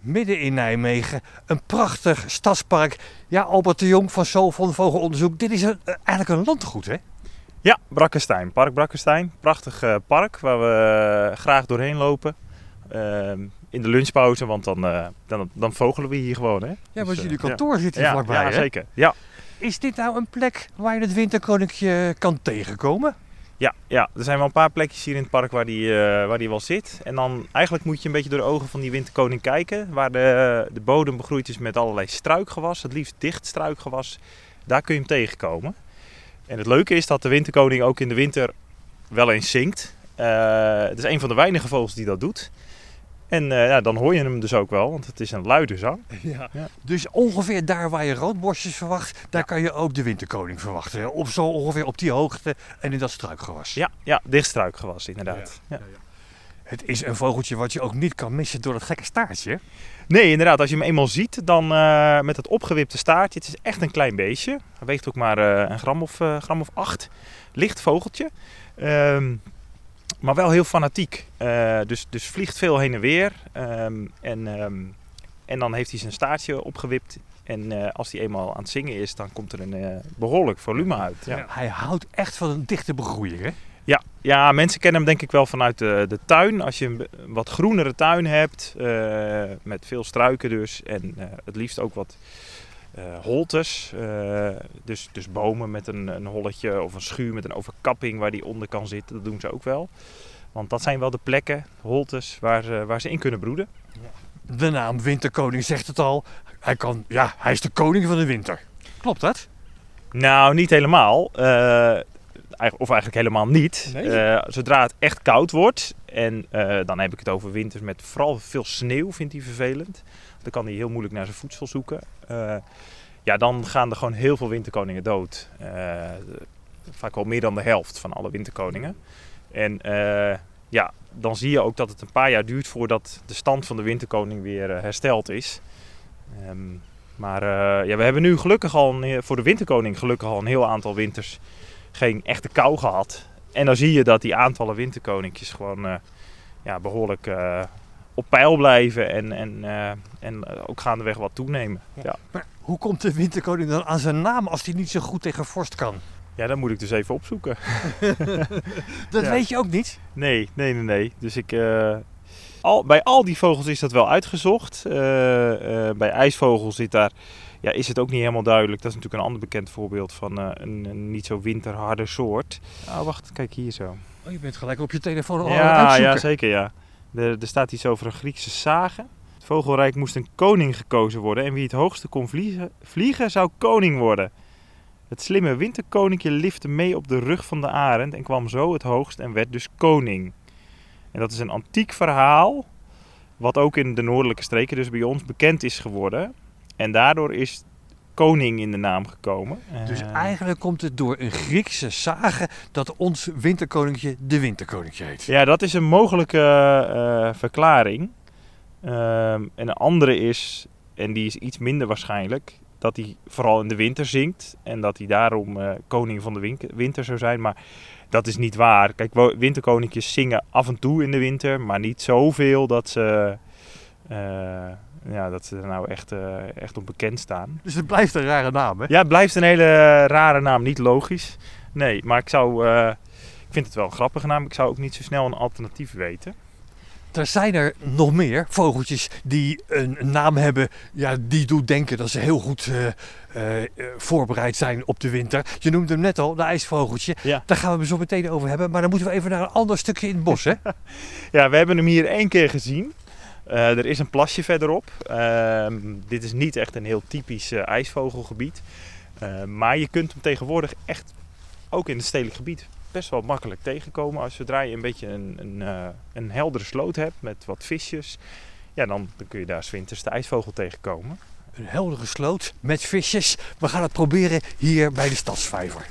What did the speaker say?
midden in Nijmegen. Een prachtig stadspark. Ja, Albert de Jong van Sol van Vogelonderzoek. Dit is een, eh, eigenlijk een landgoed, hè? Ja, Brakkestein. Park Brakkestein. Prachtig eh, park waar we eh, graag doorheen lopen. Ehm, in de lunchpauze, want dan, dan, dan vogelen we hier gewoon. Hè? Ja, Dus, want eh, jullie kantoor zit hier ja, vlakbij, Ja, hè? zeker. Ja. Is dit nou een plek waar je het winterkoninkje kan tegenkomen? Ja, ja, er zijn wel een paar plekjes hier in het park waar die, eh, waar die wel zit. En dan eigenlijk moet je een beetje door de ogen van die winterkoning kijken. Waar de, de bodem begroeid is met allerlei struikgewas, het liefst dicht struikgewas. Daar kun je hem tegenkomen. En het leuke is dat de winterkoning ook in de winter wel eens zingt. Eh, het is een van de weinige vogels die dat doet. En eh, ja, dan hoor je hem dus ook wel, want het is een luide zang. Ja. Ja. Dus ongeveer daar waar je roodborstjes verwacht, daar kan je ook de winterkoning verwachten. hè? Op zo ongeveer op die hoogte en in dat struikgewas. Ja, ja dicht struikgewas inderdaad. Ja. Het is een vogeltje wat je ook niet kan missen door dat gekke staartje. Nee, inderdaad. Als je hem eenmaal ziet, dan eh, met het opgewipte staartje. Het is echt een klein beestje. Hij weegt ook maar eh, een gram of, gram of acht. Licht vogeltje. Ehm, maar wel heel fanatiek. Eh, dus, dus vliegt veel heen en weer. Ehm, en, ehm, en dan heeft hij zijn staartje opgewipt. En eh, als hij eenmaal aan het zingen is, dan komt er een eh, behoorlijk volume uit. Ja. Hij houdt echt van een dichte begroeiing. Hè? Ja, ja, mensen kennen hem denk ik wel vanuit de, de tuin. Als je een wat groenere tuin hebt, met veel struiken dus. En het liefst ook wat holtes. eh, dus, dus bomen met een, een holletje of een schuur met een overkapping waar die onder kan zitten. Dat doen ze ook wel. Want dat zijn wel de plekken, holtes, waar ze, waar ze in kunnen broeden. De naam winterkoning zegt het al. Hij, kan, ja, hij is de koning van de winter. Klopt dat? Nou, niet helemaal. Eh, eigenlijk- of eigenlijk helemaal niet. Nee? Eh, zodra het echt koud wordt, en eh, dan heb ik het over winters met vooral veel sneeuw, vindt hij vervelend. Dan kan hij heel moeilijk naar zijn voedsel zoeken. Eh, ja, dan gaan er gewoon heel veel winterkoningen dood. Vaak al meer dan de helft van alle winterkoningen. En ja, dan zie je ook dat het een paar jaar duurt voordat de stand van de winterkoning weer hersteld is. Ehm, maar ja, we hebben nu gelukkig al een, voor de winterkoning gelukkig al een heel aantal winters geen echte kou gehad. En dan zie je dat die aantallen winterkoninkjes gewoon eh, ja, behoorlijk eh, op peil blijven en, en, eh, en ook gaandeweg wat toenemen. Ja. Maar hoe komt de winterkoning dan aan zijn naam als hij niet zo goed tegen vorst kan? ja, dat moet ik dus even opzoeken. Dat Ja. weet je ook niet. Nee, nee, nee, nee. Dus ik. Al, bij al die vogels is dat wel uitgezocht. Eh, eh, bij ijsvogels zit daar. Ja, is het ook niet helemaal duidelijk. Dat is natuurlijk een ander bekend voorbeeld van eh, een, een niet zo winterharde soort. Ah, wacht, kijk hier zo. Oh, je bent gelijk op je telefoon al aan het Ja, ja, zeker ja. Er, er staat iets over een Griekse sage. Het vogelrijk moest een koning gekozen worden. En wie het hoogste kon vliegen, vliegen zou koning worden. Het slimme winterkoninkje lifte mee op de rug van de arend en kwam zo het hoogst en werd dus koning. En dat is een antiek verhaal, wat ook in de noordelijke streken, dus bij ons, bekend is geworden. En daardoor is koning in de naam gekomen. Dus Eh, eigenlijk komt het door een Griekse sage dat ons winterkoninkje de winterkoninkje heet. Ja, dat is een mogelijke eh, verklaring. Ehm, en een andere is, en die is iets minder waarschijnlijk, dat hij vooral in de winter zingt. En dat hij daarom eh, koning van de winter zou zijn. Maar dat is niet waar. Kijk, winterkoninkjes zingen af en toe in de winter, maar niet zoveel dat ze, eh, ja, dat ze er nou echt, eh, echt op bekend staan. Dus het blijft een rare naam, hè? Ja, het blijft een hele rare naam, niet logisch. Nee, maar ik zou. ik vind het wel een grappige naam. Ik zou ook niet zo snel een alternatief weten. Er zijn er nog meer vogeltjes die een naam hebben ja, die doet denken dat ze heel goed eh, eh, eh, voorbereid zijn op de winter. Je noemde hem net al, de ijsvogeltje. Ja. Daar gaan we het zo meteen over hebben. Maar dan moeten we even naar een ander stukje in het bos, hè? Ja, we hebben hem hier één keer gezien. Er is een plasje verderop. Ehm, dit is niet echt een heel typisch ijsvogelgebied. Maar je kunt hem tegenwoordig echt ook in het stedelijk gebied best wel makkelijk tegenkomen. Als zodra je een beetje een, een, eh, een heldere sloot hebt met wat visjes. Ja, dan, dan kun je daar 's winters de ijsvogel tegenkomen. Een heldere sloot met visjes. We gaan het proberen hier bij de stadsvijver.